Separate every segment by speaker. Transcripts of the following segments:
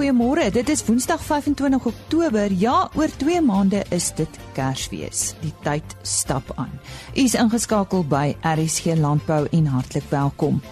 Speaker 1: goeiemôre. Dit is Woensdag 25 Oktober. Ja, oor 2 maande is dit Kersfees. Die tyd stap aan. U is ingeskakel by RSG Landbou en hartlik welkom.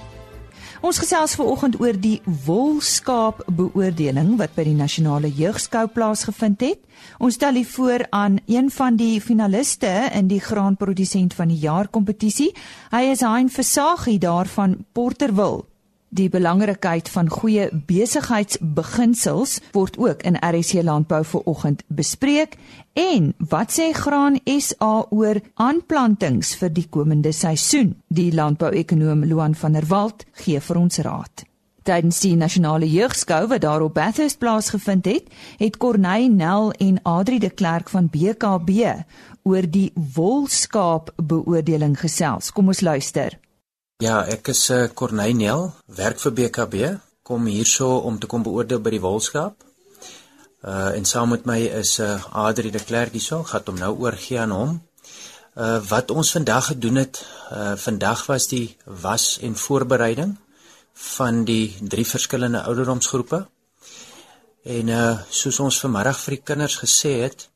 Speaker 1: Ons gesels veraloggend oor die wolskaap beoordeling wat by die nasionale jeugskou plaasgevind het. Ons stel u voor aan een van die finaliste in die graanprodusent van die jaar kompetisie. Hy is Hein Versagie daarvan Porterville. Die belangrikheid van goeie besigheidsbeginsels word ook in RC Landbou vanoggend bespreek en wat sê Graan SA oor aanplantings vir die komende seisoen? Die landbouekonoom Loan van der Walt gee vir ons raad. Tydens die nasionale jeugskou wat daar op Bathurst plaasgevind het, het Corneille Nel en Adri de Klerk van BKB oor die wolskaap beoordeling gesels. Kom ons luister.
Speaker 2: Ja, ek is eh, Corneynel, werk vir BKB, kom hierso om te kom beoordeel by die wolskaap. Uh en saam met my is uh, Adri de Klerk hierso, gaan hom nou oorgie aan hom. Uh wat ons vandag gedoen het, uh vandag was die was en voorbereiding van die drie verskillende ouderdomsgroepe. En uh soos ons vanmiddag vir die kinders gesê het,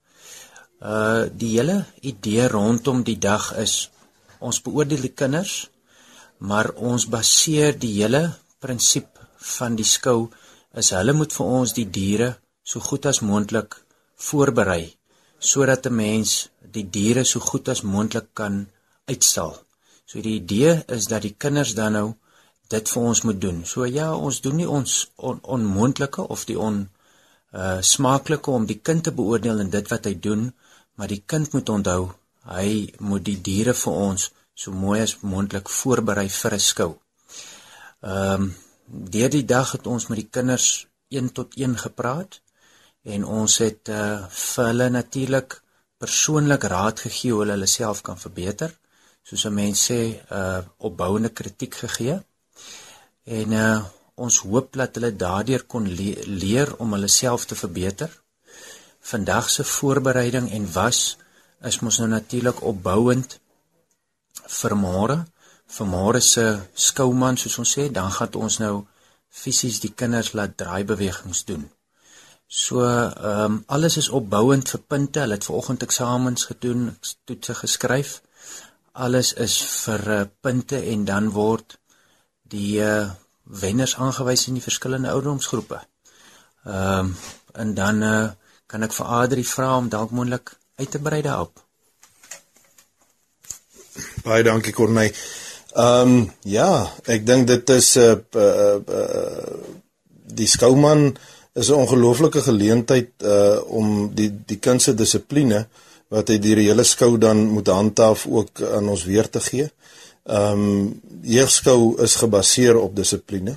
Speaker 2: uh die hele idee rondom die dag is ons beoordeel die kinders maar ons baseer die hele prinsip van die skou is hulle moet vir ons die diere so goed as moontlik voorberei sodat 'n mens die diere so goed as moontlik kan uitstal. So die idee is dat die kinders dan nou dit vir ons moet doen. So ja, ons doen nie ons on, onmoontlike of die on uh smaaklike om die kind te beoordeel in dit wat hy doen, maar die kind moet onthou hy moet die diere vir ons so mooi as moontlik voorberei vir 'n skou. Ehm um, deur die dag het ons met die kinders 1 tot 1 gepraat en ons het uh vir hulle natuurlik persoonlik raad gegee hoe hulle hulle self kan verbeter, soos 'n mens sê uh opbouende kritiek gegee. En uh ons hoop dat hulle daardeur kon le leer om hulle self te verbeter. Vandag se voorbereiding en was is mos nou natuurlik opbouend vir môre, vir môre se skouman soos ons sê, dan gaan ons nou fisies die kinders laat draai bewegings doen. So ehm um, alles is opbouend vir punte. Hulle het vanoggend eksamens gedoen, toetse geskryf. Alles is vir uh, punte en dan word die uh, wenners aangewys in die verskillende ouderdomsgroepe. Ehm um, en dan uh, kan ek vir Adri vra om dalk moontlik uit te brei daarop.
Speaker 3: Baie dankie Corney. Ehm um, ja, ek dink dit is 'n uh, uh, uh, die skouman is 'n ongelooflike geleentheid uh om die die kindse dissipline wat hy die hele skou dan moet handhaaf ook aan ons weer te gee. Ehm um, jeugskou is gebaseer op dissipline.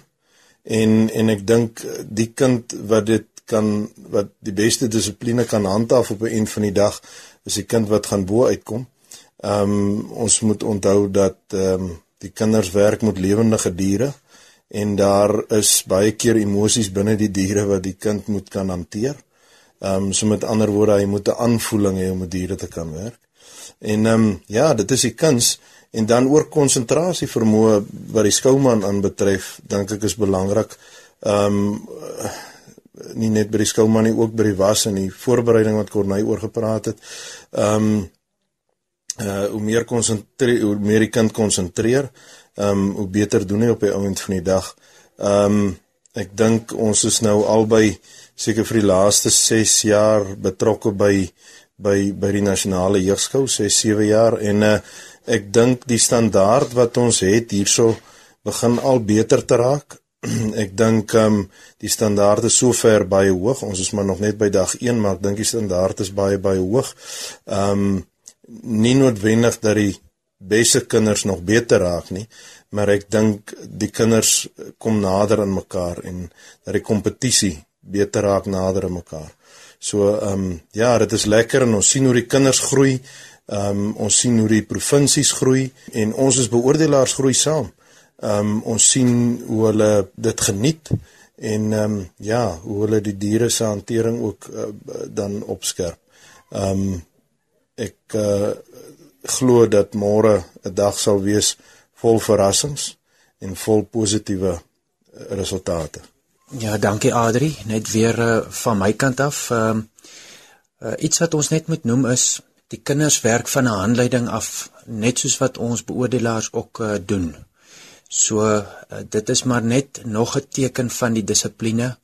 Speaker 3: En en ek dink die kind wat dit kan wat die beste dissipline kan handhaaf op 'n een van die dag is die kind wat gaan bo uitkom. Ehm um, ons moet onthou dat ehm um, die kinders werk met lewendige diere en daar is baie keer emosies binne die diere wat die kind moet kan hanteer. Ehm um, so met ander woorde, hy moet 'n aanvoeling hê om met diere te kan werk. En ehm um, ja, dit is die kuns en dan oor konsentrasie vermoë wat die skouman aanbetref, dink ek is belangrik. Ehm um, nie net by die skouman nie, ook by die was en die voorbereiding wat Corneil oor gepraat het. Ehm um, uh hoe meer konsentreer hoe meer die kind konsentreer, ehm um, hoe beter doen hy op die ouend van die dag. Ehm um, ek dink ons is nou albei seker vir die laaste 6 jaar betrokke by by by die nasionale jeugskou, 6 7 jaar en uh ek dink die standaard wat ons het hierso begin al beter te raak. ek dink ehm um, die standaard is sover baie hoog. Ons is maar nog net by dag 1, maar ek dink die standaard is baie baie hoog. Ehm um, nie noodwendig dat die beste kinders nog beter raak nie, maar ek dink die kinders kom nader aan mekaar en dat die kompetisie beter raak nader aan mekaar. So ehm um, ja, dit is lekker en ons sien hoe die kinders groei. Ehm um, ons sien hoe die provinsies groei en ons as beoordelaars groei saam. Ehm um, ons sien hoe hulle dit geniet en ehm um, ja, hoe hulle die diere se hantering ook uh, dan opskerp. Ehm um, ek uh, glo dat môre 'n dag sal wees vol verrassings en vol positiewe resultate.
Speaker 2: Ja, dankie Adri. Net weer uh, van my kant af. Ehm uh, uh, iets wat ons net moet noem is die kinders werk van 'n handleiding af net soos wat ons beoordelaars ook uh, doen. So uh, dit is maar net nog 'n teken van die dissipline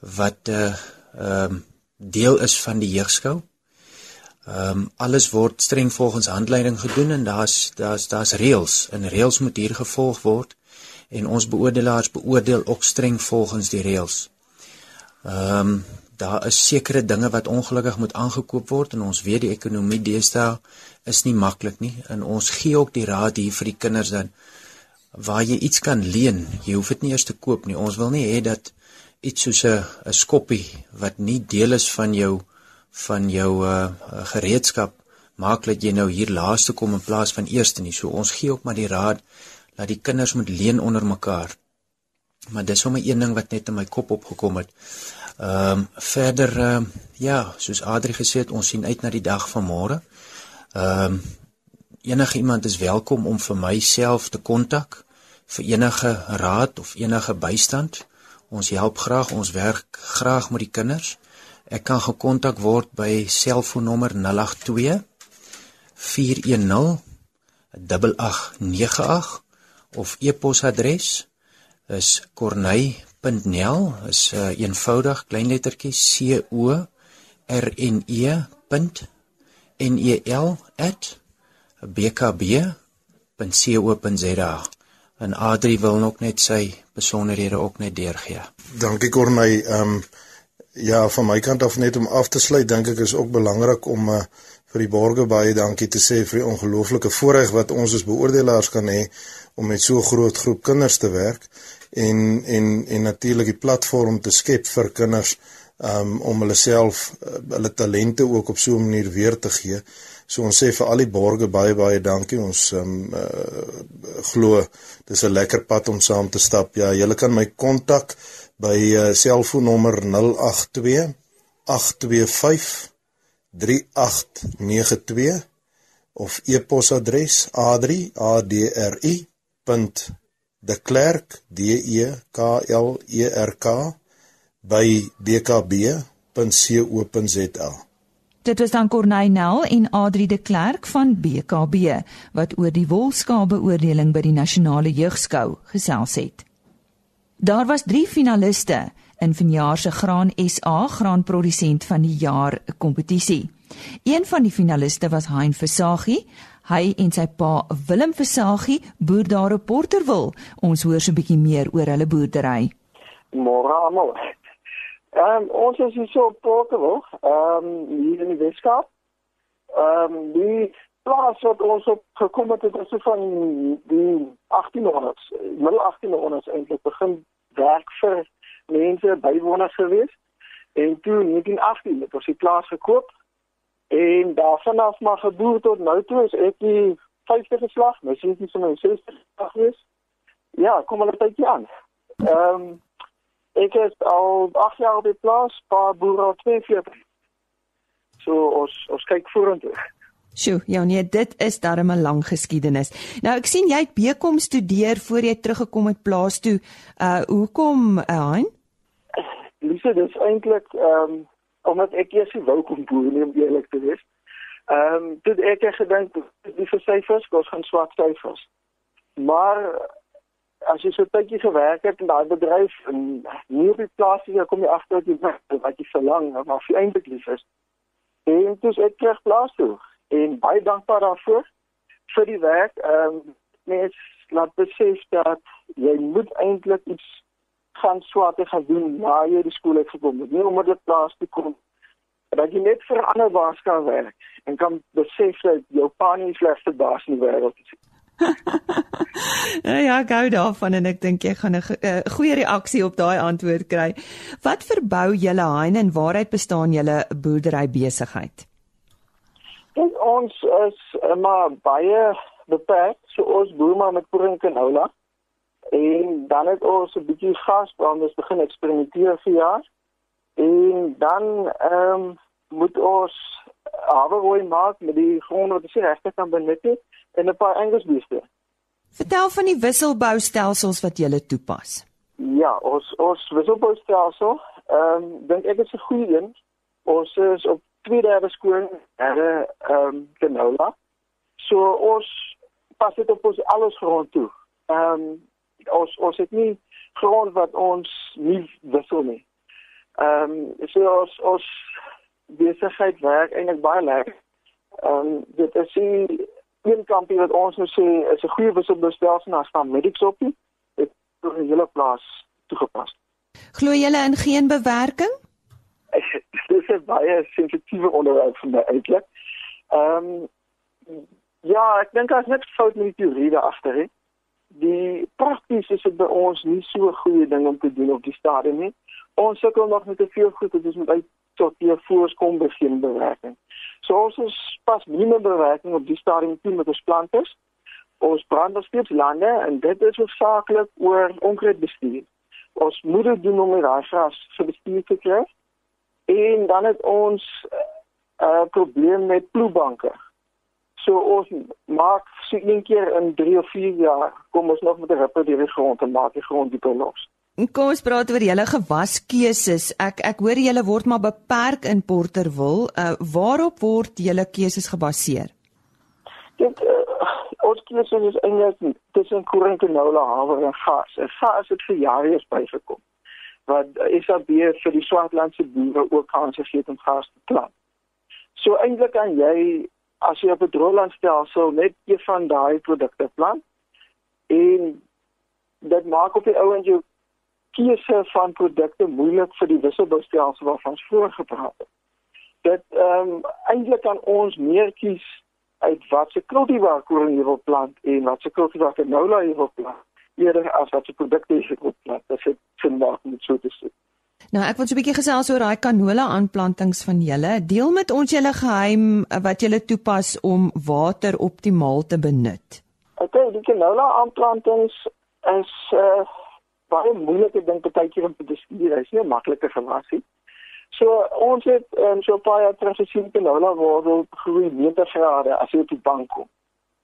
Speaker 2: wat 'n uh, ehm um, deel is van die jeugskou. Ehm um, alles word streng volgens handleiding gedoen en daar's daar's daar's reëls en reëls moet hier gevolg word en ons beoordelaars beoordeel ook streng volgens die reëls. Ehm um, daar is sekere dinge wat ongelukkig moet aangekoop word en ons weet die ekonomie deesdae is nie maklik nie en ons gee ook die raad hier vir die kinders dan waar jy iets kan leen, jy hoef dit nie eers te koop nie. Ons wil nie hê dat iets soos 'n skoppie wat nie deel is van jou van jou uh gereedskap maak dat jy nou hier laaste kom in plaas van eerste nie. So ons gee ook maar die raad dat die kinders moet leen onder mekaar. Maar dis sommer een ding wat net in my kop opgekom het. Ehm um, verder ehm uh, ja, soos Adri gesê het, ons sien uit na die dag van môre. Ehm um, enige iemand is welkom om vir myself te kontak vir enige raad of enige bystand. Ons help graag, ons werk graag met die kinders. Ek kan gekontak word by selfoonnommer 082 410 8898 of e-posadres is corney.nel is uh, eenvoudig klein lettertjie c o r n e n e l @bkb.co.za en Adri wil nog net sy besonderhede ook net deurgee.
Speaker 3: Dankie Corney. Ehm um, ja, van my kant af net om af te sluit, dink ek is ook belangrik om uh, vir die borge baie dankie te sê vir die ongelooflike voorreg wat ons as beoordelaars kan hê om met so 'n groot groep kinders te werk en en en natuurlik die platform te skep vir kinders um, om hulle self uh, hulle talente ook op so 'n manier weer te gee. So ons sê vir al die borge baie baie dankie. Ons um, uh, glo dis 'n lekker pad om saam te stap. Ja, julle kan my kontak by uh, selfoonnommer 082 825 3892 of e-posadres adri@adri .deklerk d e k l e r k by bkb.co.za.
Speaker 1: Dit was dan Corneynel en Adri de Klerk van BKB wat oor die wolskaapbeoordeling by die nasionale jeugskou gesels het. Daar was 3 finaliste in vanjaar se Graan SA graanprodusent van die jaar kompetisie. Een van die finaliste was Hein Versagie. Hy en sy pa Willem Versagie boer daar op Porterville. Ons hoor so 'n bietjie meer oor hulle boerdery.
Speaker 4: Môre almal. Ehm um, ons is hier so op Porterville, ehm um, hier in die Weskaap. Ehm um, die plaas wat ons op gekom het, het so van die 1800s, middel 1800s eintlik begin werk vir mense bywoners gewees. En toe in 1918 het ons die plaas gekoop En daarvan af maar geboer tot nou toe is ek die vyfde geslag, my seuntjie is my sesde geslag gewees. Ja, kom al 'n tydjie aan. Ehm um, ek is al 8 jaar op die plaas, paar boere al 42. So ons ons kyk vorentoe.
Speaker 1: Sjoe, ja nee, dit is darem 'n lang geskiedenis. Nou ek sien jy het bekom studeer voor jy teruggekom het plaas toe. Uh hoekom, uh, Hein?
Speaker 4: Lise, dis eintlik ehm um, omdat ek eers nie wou kom boer nie om eerlik te wees. Ehm um, dit ek het gedink die versyfers kos gaan swak syfers. Maar as jy so 'n tydjie gewerk het in daai bedryf en nie op die plaas jy kom jy agter dat jy wat jy verlang maar vir eintlik lief is. En dis ek terug plaas toe en baie dankbaar daarvoor vir die werk. Ehm um, mens laat besef dat jy moet eintlik iets gaan swarte gaan doen na jy die skool het gekom. Nie omdat dit plaas toe kom. Dat jy net vir ander baas kan werk en kan besef dat jou pa nie die slegste baas in die wêreld is.
Speaker 1: ja, gou daarvan en ek dink jy gaan 'n uh, goeie reaksie op daai antwoord kry. Wat verbou julle Hein en waaruit bestaan julle boerdery besigheid?
Speaker 4: Ons is uh, maar baie beperk, so ons boer maar met koring en houla. En dan het ons 'n bietjie gasbranders begin eksperimenteer vir jaar. En dan ehm um, moet ons havergooi maak met die grond wat ons regte kan benut en 'n paar engelsbeeste.
Speaker 1: Vertel van die wisselboustelsels wat jy toepas.
Speaker 4: Ja, ons ons wisselboustelsel, ehm um, dink ek is 'n goeie een. Ons is op twee derde skoon en ehm um, canola. So ons pas dit op ons alles grond toe. Ehm um, ons ons het nie grond wat ons nie wissel nie. Ehm um, so ons ons besigheid werk eintlik baie lekker. Ehm um, dit is die een kampie wat ons nou sê is 'n goeie wisselboustelsel na staan medics op nie. Dit is 'n hele plaas toegepas.
Speaker 1: Glo julle in geen bewerking?
Speaker 4: Dit is 'n baie sensitiewe onderwerp vir my eintlik. Ehm um, ja, ek dink daar's niks fout met die teorie daar agter nie. Die prakties is dit by ons nie so 'n goeie ding om te doen op die stadium nie. Ons sukkel nog met te veel goed, dit is met uit tot hier voorskom begin bewerking. So ons is pas minimum bewerking op die stadium toe met ons planters. Ons brand nog steeds lande en dit is hoofsaaklik oor onkruidbestuur. Ons moet dit doen om die gras vir bestuur te kry. En dan het ons 'n uh, uh, probleem met ploebanke. So ons maak so een keer in 3 of 4 jaar kom ons nog met 'n ripper deur die grond en maak die grond dieper los.
Speaker 1: Kom ons praat oor julle gewaskeuses. Ek ek hoor julle word maar beperk in Porterville. Uh, waarop word julle keuses gebaseer?
Speaker 4: Dit uh, ons keuses is eintlik tussen korenkanola, haver en gas. En gas het vir jare eens bygekom. Wat SAB vir die Swartlandse boere ook kans gegee het om gas te plant. So eintlik kan jy as jy op 'n drooglandstelsel net een van daai produkte plant en dit maak op die ouens jou keuse van produkte moeilik vir die wisselboustelsel waarvan ons vroeër gepraat het. Dit ehm um, eintlik kan ons meer kies uit wat se kultivar koring jy wil plant en wat se kultivar canola jy wil plant eerder as wat se produkte jy wil plant. Dit is sin maak met so te sê.
Speaker 1: Nou ek wil so 'n bietjie gesels oor daai canola aanplantings van julle. Deel met ons julle geheim eh, wat julle toepas om water optimaal te benut.
Speaker 4: Okay, die canola aanplantings is uh, baie moeilike ding partykeer om te bestuur. Dit is nie 'n maklike gewasie. So ons het um, so baie terug gesien canola op groei 90 grade as jy op die bank kom.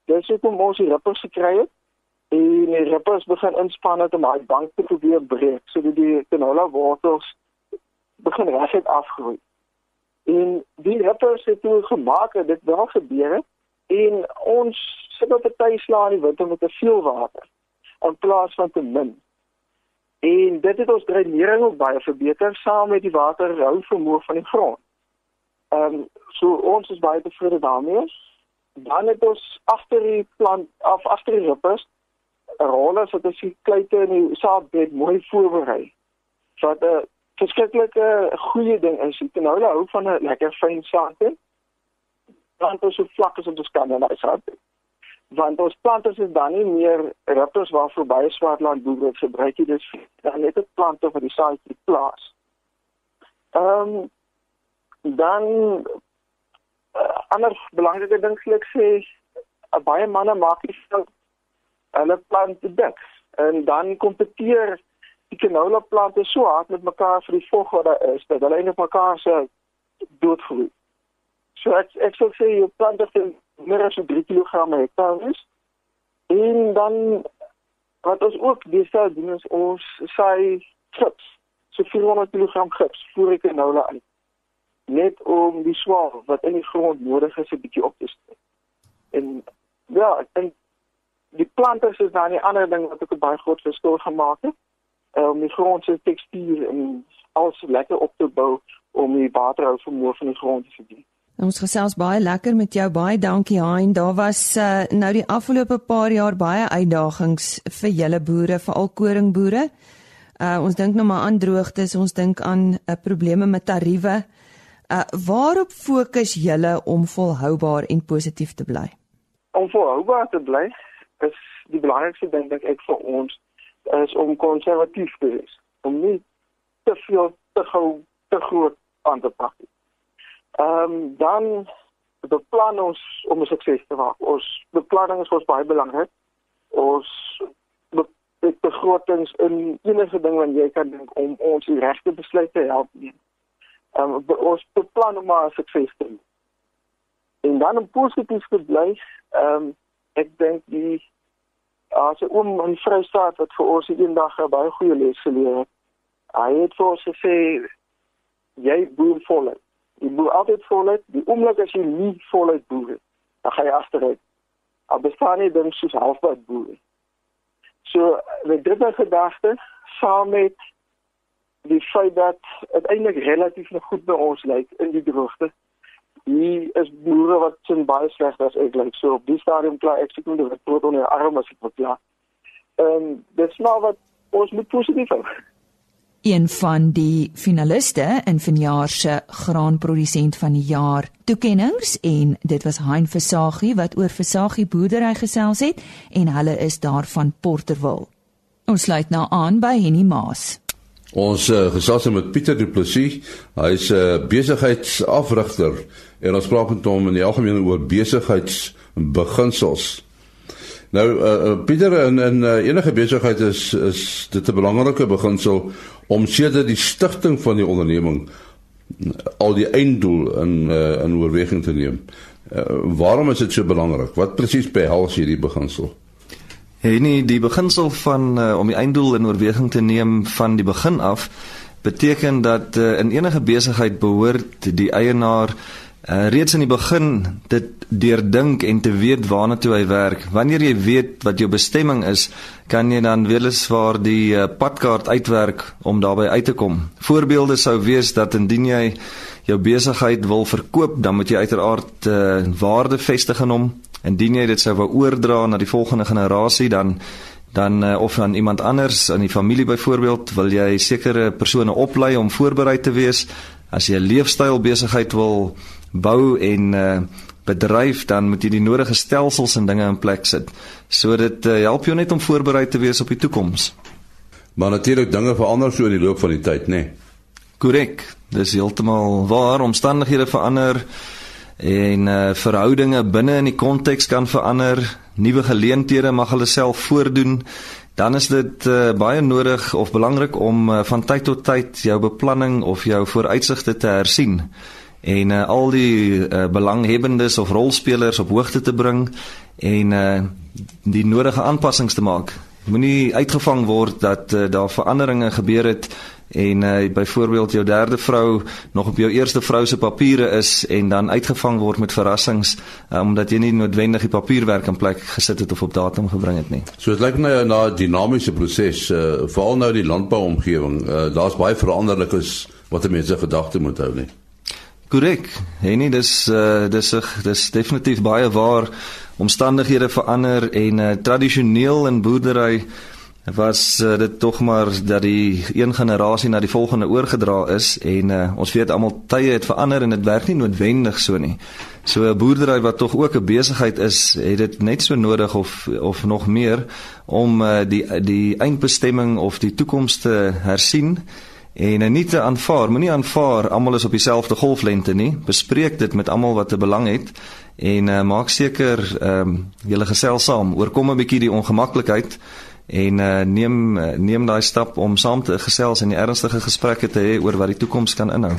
Speaker 4: Dis hoekom ons die rippers gekry het en die rippers begin inspann het om daai bank te probeer breek sodat die canola wortels begin reguit afgroei. En die rippers het toe gemaak dat dit wel gebeur het en ons sit op 'n tuislaan in die winter met te veel water in plaas van te min. En dit het ons dreinering ook baie verbeter saam met die waterhou vermoë van die grond. Ehm um, so ons is baie tevrede daarmee. Dan het ons agter die plant af agter die rippers rolle wat as jy kleite in die saadbed mooi voorberei. So 'n verskriklike goeie ding is kan nou hou van 'n lekker fyn saadbed. Plant ons so vlak as ons kan in daai saadbed. Want ons plante is dan nie meer rippers waar verby swartland boere gebruik jy dis dan net 'n plante vir die saadjie plaas. Ehm um, dan uh, ander belangrike ding sê ek sê baie manne maak nie hulle plante dik en dan kompeteer die canola plante so hard met mekaar vir die vog wat daar is dat hulle eintlik mekaar se doodgroei. So ek ek sou sê jou plante het meer as 3 kg hektaar is. En dan wat ons ook besou doen is ons saai chips. So 400 kg chips voor ek canola uit. Net om die swaar wat in die grond nodig is 'n bietjie op te steek. En ja, ek dink die planters is dan 'n ander ding wat ook 'n baie groot verskil gemaak het uh, om die grond se tekstuur en alles lekker op te bou om die waterhou vermoë van die grond te verdien.
Speaker 1: Ons gesels baie lekker met jou. Baie dankie Hein. Daar was uh, nou die afgelope paar jaar baie uitdagings vir julle boere, veral koringboere. Uh, ons dink nou maar aan droogtes, ons dink aan uh, probleme met tariewe. Uh, waarop fokus julle om volhoubaar en positief te bly?
Speaker 4: Om volhoubaar te bly, is die belangrikste ding dink ek vir ons is om konservatief te wees. Om nie te veel te gou te groot aan te pak nie. Ehm um, dan beplan ons om 'n sukses te maak. Ons beplanning is ons baie belangrik. Ons be begrotings in enige ding wat jy kan dink om ons die regte besluite te help neem. Ehm um, ons beplan om 'n sukses te hê. En dan om positief te bly, ehm um, ek dink die as 'n oom in Vrystaat wat vir ons eendag 'n baie goeie les geleer het. Hy het vir ons gesê jy boer voluit. Jy boer altyd voluit. Die oomblik as jy nie voluit boer, dan gaan jy agteruit. Al bestaan nie ding soos halfpad boer. So met dit in gedagte, saam met die feit dat dit eintlik relatief nog goed by ons lyk in die droogte. Hier is boere wat sin baie sleg as ek lyk. So op die stadium klaar ek sê moet dit tot onder arm as ek moet klaar. Ehm dis nou wat ons moet positief hou.
Speaker 1: Een van die finaliste in vanjaar se graanprodusent van die jaar toekenninge en dit was Hein Versagie wat oor Versagie boerdery gesels het en hulle is daar van Porterville. Ons sluit nou aan by Henny Maas.
Speaker 5: Ons uh, gesels met Pieter Du Plessis. Hy's 'n uh, besigheidsafrigter en ons praat met hom in die algemeen oor besigheidsbeginsels. Nou uh, Pieter in in uh, enige besigheid is is dit 'n belangrike beginsel om sedert die stigting van die onderneming al die einddoel in uh, in oorweging te neem. Uh, waarom is dit so belangrik? Wat presies behels hierdie beginsel?
Speaker 6: Hey nee, die beginsel van uh, om die einddoel in oorweging te neem van die begin af beteken dat uh, in enige besigheid behoort die eienaar uh, reeds in die begin dit deurdink en te weet waarna toe hy werk. Wanneer jy weet wat jou bestemming is, kan jy dan weliswaar die uh, padkaart uitwerk om daarby uit te kom. Voorbeelde sou wees dat indien jy jou besigheid wil verkoop, dan moet jy uiteraard uh, waarde vestig in hom indien jy dit sou wou oordra na die volgende generasie dan dan uh, of aan iemand anders in die familie byvoorbeeld wil jy sekere persone oplei om voorberei te wees. As jy 'n leefstyl besigheid wil bou en uh, bedryf dan moet jy die nodige stelsels en dinge in plek sit. So dit uh, help jou net om voorberei te wees op die toekoms
Speaker 5: maar natuurlik dinge verander so in die loop van die tyd nê nee.
Speaker 6: korrek dis heeltemal waar. Omstandighede verander en uh, verhoudinge binne in die konteks kan verander, nuwe geleenthede mag hulle self voordoen, dan is dit uh, baie nodig of belangrik om uh, van tyd tot tyd jou beplanning of jou vooruitsigte te hersien en uh, al die uh, belanghebbendes of rolspelers op hoogte te bring en uh, die nodige aanpassings te maak. Moenie uitgevang word dat uh, daar veranderinge gebeur het en uh, byvoorbeeld jou derde vrou nog op jou eerste vrou se papiere is en dan uitgevang word met verrassings uh, omdat jy nie noodwendig die papierwerk in plek gesit het of op datum gebring het nie.
Speaker 5: So dit lyk nou na 'n dinamiese proses uh, veral nou die landbouomgewing. Uh, Daar's baie veranderlikes wat mense gedagte moet hou nie.
Speaker 6: Korrek. En nie dis uh, dis dis definitief baie waar omstandighede verander en uh, tradisioneel in boerdery was uh, dit tog maar dat die een generasie na die volgende oorgedra is en uh, ons weet almal tye het verander en dit werk nie noodwendig so nie. So 'n boerdery wat tog ook 'n besigheid is, het dit net so nodig of of nog meer om uh, die die eindbestemming of die toekoms te hersien en uh, nie te aanvaar, moenie aanvaar almal is op dieselfde golflengte nie. Bespreek dit met almal wat 'n belang het en uh, maak seker ehm um, julle gesels saam, oorkom 'n bietjie die ongemaklikheid en uh, neem uh, neem daai stap om saam te gesels en ernstige gesprekke te hê oor wat die toekoms kan inhou.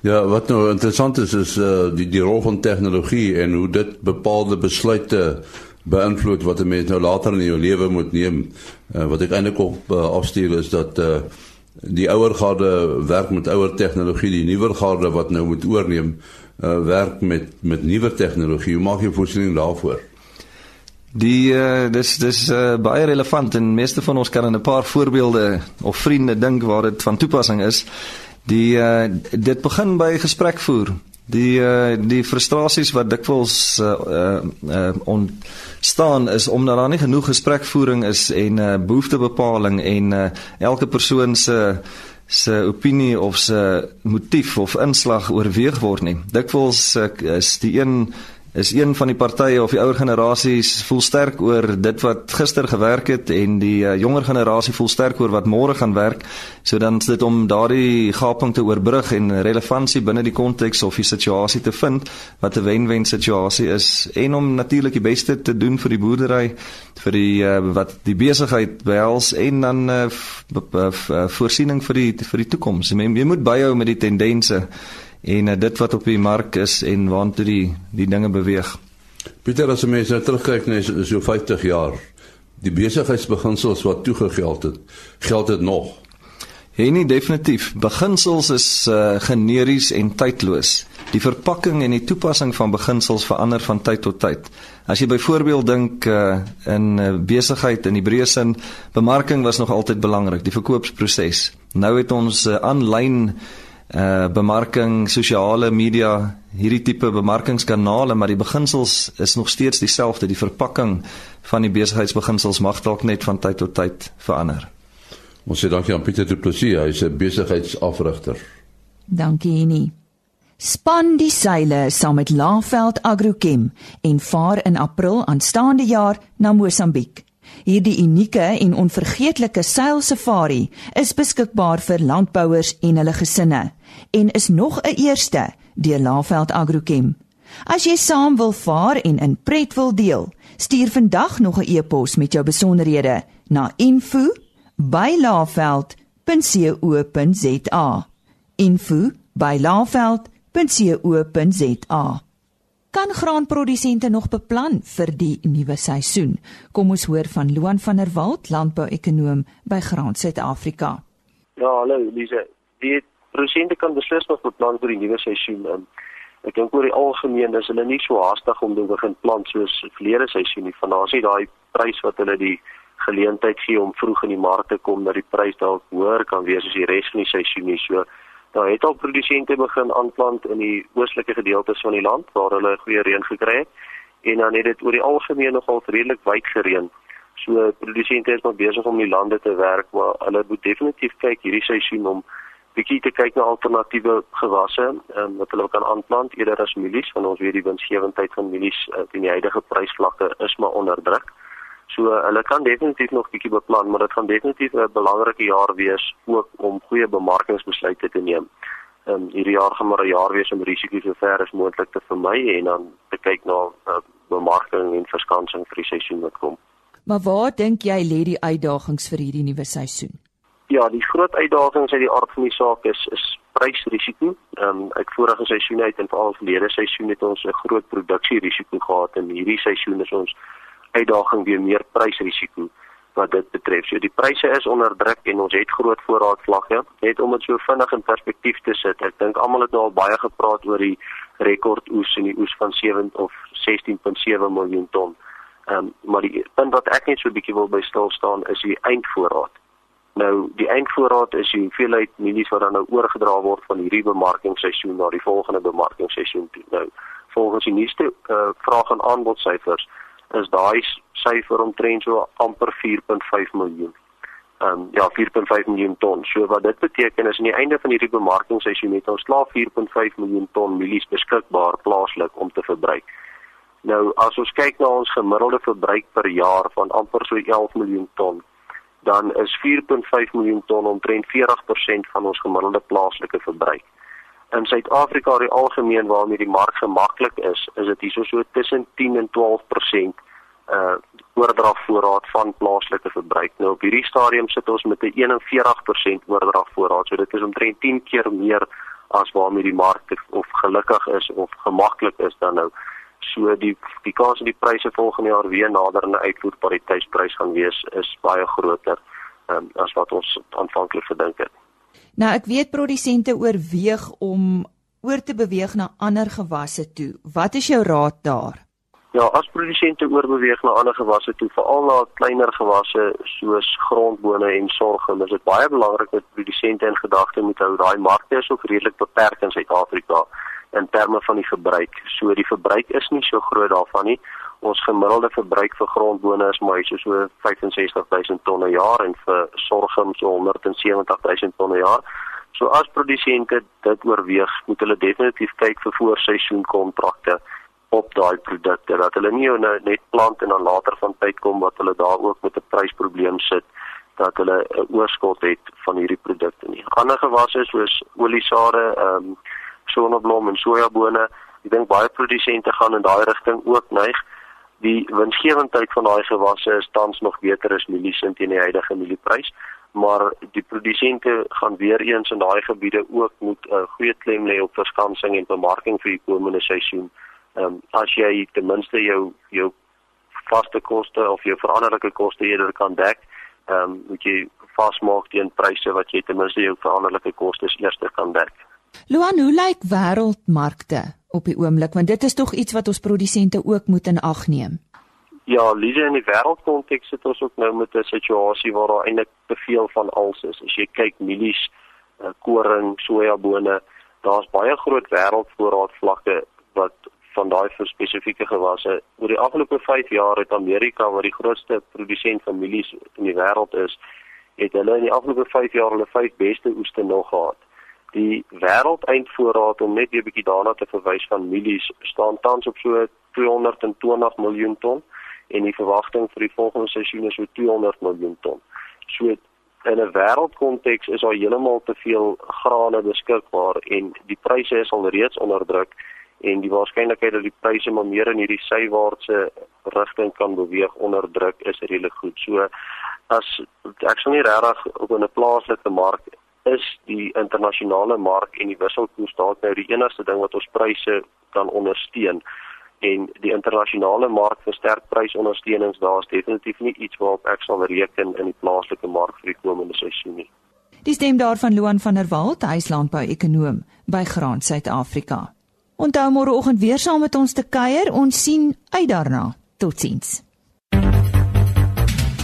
Speaker 5: Ja, wat nou interessant is is uh, die die rol van tegnologie en hoe dit bepaalde besluite beïnvloed wat 'n mens nou later in jou lewe moet neem. Uh, wat ek eintlik op uh, afstuur is dat uh, die ouer garde werk met ouer tegnologie, die nuwer garde wat nou moet oorneem, uh, werk met met nuwer tegnologie. Hoe maak jy voorsiening daarvoor?
Speaker 6: Die uh, dis dis uh, baie relevant en meeste van ons kan aan 'n paar voorbeelde of vriende dink waar dit van toepassing is. Die uh, dit begin by gesprek voer. Die uh, die frustrasies wat dikwels uh, uh, uh, ontstaan is omdat daar nie genoeg gesprekvoering is en uh, behoeftebepaling en uh, elke persoon se se opinie of se motief of inslag oorweeg word nie. Dikwels uh, is die een is een van die partye of die ouer generasies voel sterk oor dit wat gister gewerk het en die uh, jonger generasie voel sterk oor wat môre gaan werk. So dan is dit om daardie gaping te oorbrug en relevantie binne die konteks of die situasie te vind wat 'n wen-wen situasie is en om natuurlik die beste te doen vir die boerdery vir die uh, wat die besigheid behels en dan uh, voorsiening vir die vir die toekoms. Jy moet byhou met die tendense en uh, dit wat op die mark is en waantoe die die dinge beweeg.
Speaker 5: Pieter as mense nou terugkyk na so 50 jaar Die besigheidsbeginsels wat toegegeld het, geld dit nog?
Speaker 6: Nee, nie definitief. Beginsels is uh, generies en tydloos. Die verpakking en die toepassing van beginsels verander van tyd tot tyd. As jy byvoorbeeld dink uh, in uh, besigheid in die breë sin, bemarking was nog altyd belangrik, die verkoopsproses. Nou het ons aanlyn uh, uh, bemarking, sosiale media, hierdie tipe bemarkingskanale, maar die beginsels is nog steeds dieselfde. Die verpakking van die besigheidsbeginsels mag dalk net van tyd tot tyd verander.
Speaker 5: Ons sê dankie aan Pieter Du Plessis, hy is 'n besigheidsafrigter.
Speaker 1: Dankie nie. Span die seile saam met Laveld Agrochem en vaar in April aanstaande jaar na Mosambiek. Hierdie unieke en onvergeetlike seilsafari is beskikbaar vir landbouers en hulle gesinne en is nog 'n eerste deur Laveld Agrochem. As jy saam wil vaar en in pret wil deel, stuur vandag nog 'n e-pos met jou besonderhede na info@ by.laveld.co.za. Kan graanprodusente nog beplan vir die nuwe seisoen? Kom ons hoor van Loan van der Walt, landbouekonoom by Graan Suid-Afrika.
Speaker 7: Ja, hallo Lise. Die produsente kan beslis nog beplan vir die nuwe seisoen. Um, ek dink oor die algemeen is hulle nie so haastig om te begin plant soos verlede seisoen nie. Vanaas is daai prys wat hulle die geleentheid gee om vroeg in die mark te kom dat die prys dalk hoër kan wees as die res van die seisoen nie. So daar het al produsente begin aanplant in die oostelike gedeeltes van die land waar hulle goeie reën gekry het en dan het dit oor die algemeen nogal redelik wyd gereën. So produsente is nog besig om die lande te werk, maar hulle moet definitief kyk hierdie seisoen om bietjie te kyk na alternatiewe gewasse um, wat hulle kan aanplant eerder as mielies want ons weet die winsgewendheid van mielies uh, teen die huidige prysvlakke is maar onder druk. So hulle kan definitief nog bietjie beplan, maar dit gaan definitief 'n belangrike jaar wees ook om goeie bemarkingsbesluite te neem. Ehm um, hierdie jaar gaan maar 'n jaar wees om risiko's so ver as moontlik te vermy en dan te kyk na uh, bemarking en verskansing vir die seisoen wat kom.
Speaker 1: Maar waar dink jy lê die uitdagings vir hierdie nuwe seisoen?
Speaker 7: Ja, die groot uitdagings uit die aard van die saak is is prysrisiko. Ehm um, uit vorige seisoene uit en veral verlede seisoen het ons 'n groot produksierisiko gehad en hierdie seisoen is ons uitdaging weer meer prysrisiko wat dit betref. So die pryse is onder druk en ons het groot voorraadvlagge. Net om dit so vinnig in perspektief te sit. Ek dink almal het nou al baie gepraat oor die rekord oes en die oes van 7 of 16.7 miljoen ton. Ehm um, maar die punt wat ek net so 'n bietjie wil by stil staan is die eindvoorraad. Nou die eindvoorraad is die hoeveelheid mielies wat dan nou oorgedra word van hierdie bemarkingsseisoen na die volgende bemarkingsseisoen toe. Nou volgens die nuutste uh, vraag en aanbod syfers is daai syfer omtrent so amper 4.5 miljoen. Ehm um, ja, 4.5 miljoen ton. So wat dit beteken is aan die einde van hierdie bemarkingsseisoen het ons klaar 4.5 miljoen ton mielies beskikbaar plaaslik om te verbruik. Nou as ons kyk na ons gemiddelde verbruik per jaar van amper so 11 miljoen ton, dan is 4.5 miljoen ton omtrent 40% van ons gemiddelde plaaslike verbruik in Suid-Afrika in die algemeen waarmee die mark gemaklik is, is dit hieso so tussen 10 en 12% uh oordragvoorraad van plaaslike verbruik. Nou op hierdie stadium sit ons met 'n 41% oordragvoorraad. So dit is omtrent 10 keer meer as waarmee die mark of gelukkig is of gemaklik is dan nou. So die die kans dat die pryse volgende jaar weer nader aan 'n uitvoerpariteitsprys gaan wees is baie groter um, as wat ons aanvanklik gedink het.
Speaker 1: Nou ek weet produsente oorweeg om oor te beweeg na ander gewasse toe. Wat is jou raad daar?
Speaker 7: Ja, as produsente oorbeweeg na ander gewasse toe, veral na kleiner gewasse soos grondbone en sorghum, is dit baie belangrik dat produsente in gedagte moet hou daai markte is ook redelik beperk in Suid-Afrika in terme van die verbruik. So die verbruik is nie so groot daarvan nie ons gemiddelde verbruik vir grondbone is maar so so 65000 ton per jaar en vir sorghum so 170000 ton per jaar. So as produsente dit oorweeg, moet hulle definitief kyk vir voorseisoen kontrakte op daai produkte dat hulle nie nou net plant en dan later van tyd kom wat hulle daar ook met 'n prysprobleem sit dat hulle 'n oorskot het van hierdie produkte nie. Ander gewasse soos oliesade, ehm um, sonneblom en sojabone, ek dink baie produsente gaan in daai rigting ook neig die winsgewendheid van daai gewasse is tans nog beter as mielies teen die huidige mielieprys maar die produsente gaan weer eens in daai gebiede ook moet 'n uh, goeie klem lê op verskansing en bemarking vir die komende seisoen. Ehm um, as jy ten minste jou jou vaste koste of jou veranderlike koste eerder kan dek, ehm um, moet jy vasmaak teen pryse wat jy ten minste jou veranderlike kostes eers kan dek.
Speaker 1: Luan, hoe lyk wêreldmarkte op die oomblik want dit is tog iets wat ons produsente ook moet in ag neem.
Speaker 7: Ja, Lise in die wêreldkonteks sit ons ook nou met 'n situasie waar daar eintlik te veel van alles is. As jy kyk mielies, eh, koring, sojabone, daar's baie groot wêreldvoorraadvlakke wat van daai vir spesifieke gewasse. Oor die afgelope 5 jaar het Amerika, wat die grootste produsent van mielies in die wêreld is, het hulle in die afgelope 5 jaar hulle vyf beste oeste nog gehad. Die wêreldeindvoorraad om net 'n bietjie daarna te verwys van mielies staan tans op so 220 miljoen ton en die verwagting vir die volgende seisoen is so 200 miljoen ton. So in 'n wêreldkonteks is daar heeltemal te veel grane beskikbaar en die pryse is al reeds onder druk en die waarskynlikheid dat die pryse maar meer in hierdie sywaartse rigting kan beweeg onder druk is redelik goed. So as ek sou nie regtig op 'n plaaslike mark is die internasionale mark en die wisselkoers dalk nou die enigste ding wat ons pryse kan ondersteun en die internasionale mark vir sterk prysondersteunings daar is definitief nie iets waarop ek sal reken in die plaaslike mark vir die komende seisoen nie.
Speaker 1: Die stem daarvan Loan van der Walt, huislandbou-ekonoom by Graan Suid-Afrika. Onthou môreoggend weer saam met ons te kuier. Ons sien uit daarna. Totsiens.